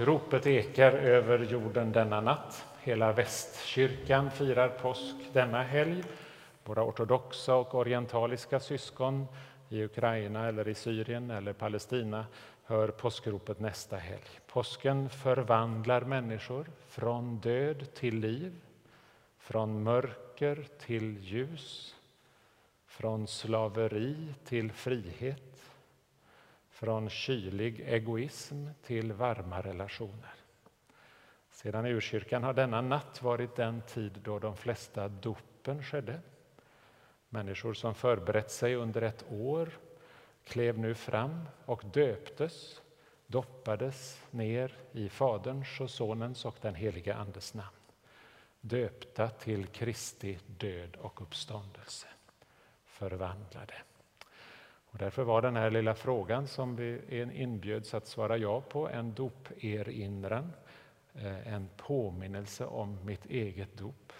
Ropet ekar över jorden denna natt. Hela västkyrkan firar påsk denna helg. Våra ortodoxa och orientaliska syskon i Ukraina, eller i Syrien eller Palestina hör påskropet nästa helg. Påsken förvandlar människor från död till liv, från mörker till ljus, från slaveri till frihet från kylig egoism till varma relationer. Sedan urkyrkan har denna natt varit den tid då de flesta dopen skedde. Människor som förberett sig under ett år klev nu fram och döptes, doppades ner i Faderns och Sonens och den helige Andes namn. Döpta till Kristi död och uppståndelse, förvandlade. Och därför var den här lilla frågan som vi inbjöds att svara ja på en doperinran, eh, en påminnelse om mitt eget dop.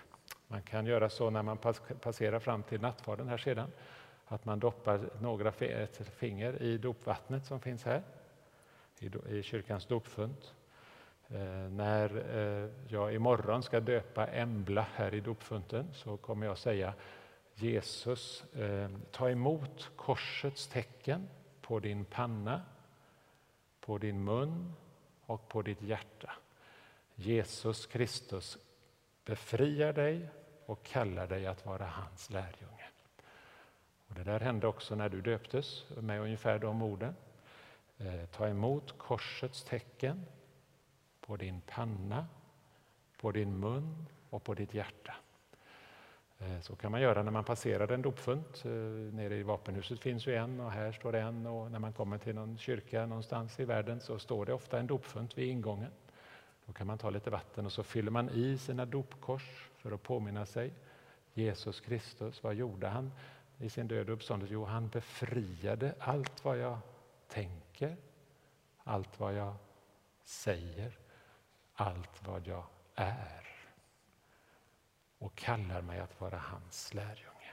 Man kan göra så när man passerar fram till nattvarden här sedan, att man doppar några finger i dopvattnet som finns här, i kyrkans dopfunt. Eh, när eh, jag imorgon ska döpa Embla här i dopfunten så kommer jag säga Jesus, eh, ta emot korsets tecken på din panna, på din mun och på ditt hjärta. Jesus Kristus befriar dig och kallar dig att vara hans lärjunge. Och det där hände också när du döptes, med ungefär de orden. Eh, ta emot korsets tecken på din panna, på din mun och på ditt hjärta. Eh, så kan man göra när man passerar en dopfunt. Eh, nere i vapenhuset finns ju en och här står det en och när man kommer till någon kyrka någonstans i världen så står det ofta en dopfunt vid ingången. Då kan man ta lite vatten och så fyller man i sina dopkors för att påminna sig. Jesus Kristus, vad gjorde han i sin död och uppståndelse? Jo, han befriade allt vad jag tänker, allt vad jag säger, allt vad jag är och kallar mig att vara hans lärjunge.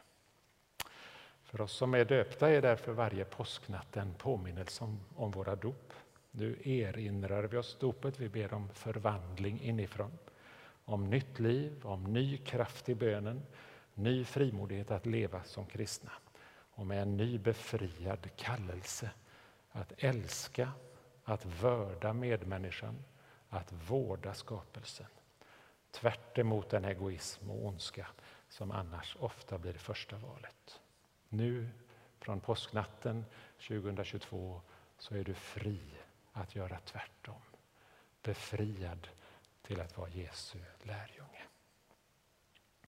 För oss som är döpta är därför varje påsknatt en påminnelse om, om våra dop. Nu erinrar vi oss dopet, vi ber om förvandling inifrån. Om nytt liv, om ny kraft i bönen, ny frimodighet att leva som kristna. Och med en ny befriad kallelse att älska, att vörda medmänniskan, att vårda skapelsen. Tvärt emot den egoism och ondska som annars ofta blir det första valet. Nu, från påsknatten 2022, så är du fri att göra tvärtom. Befriad till att vara Jesu lärjunge.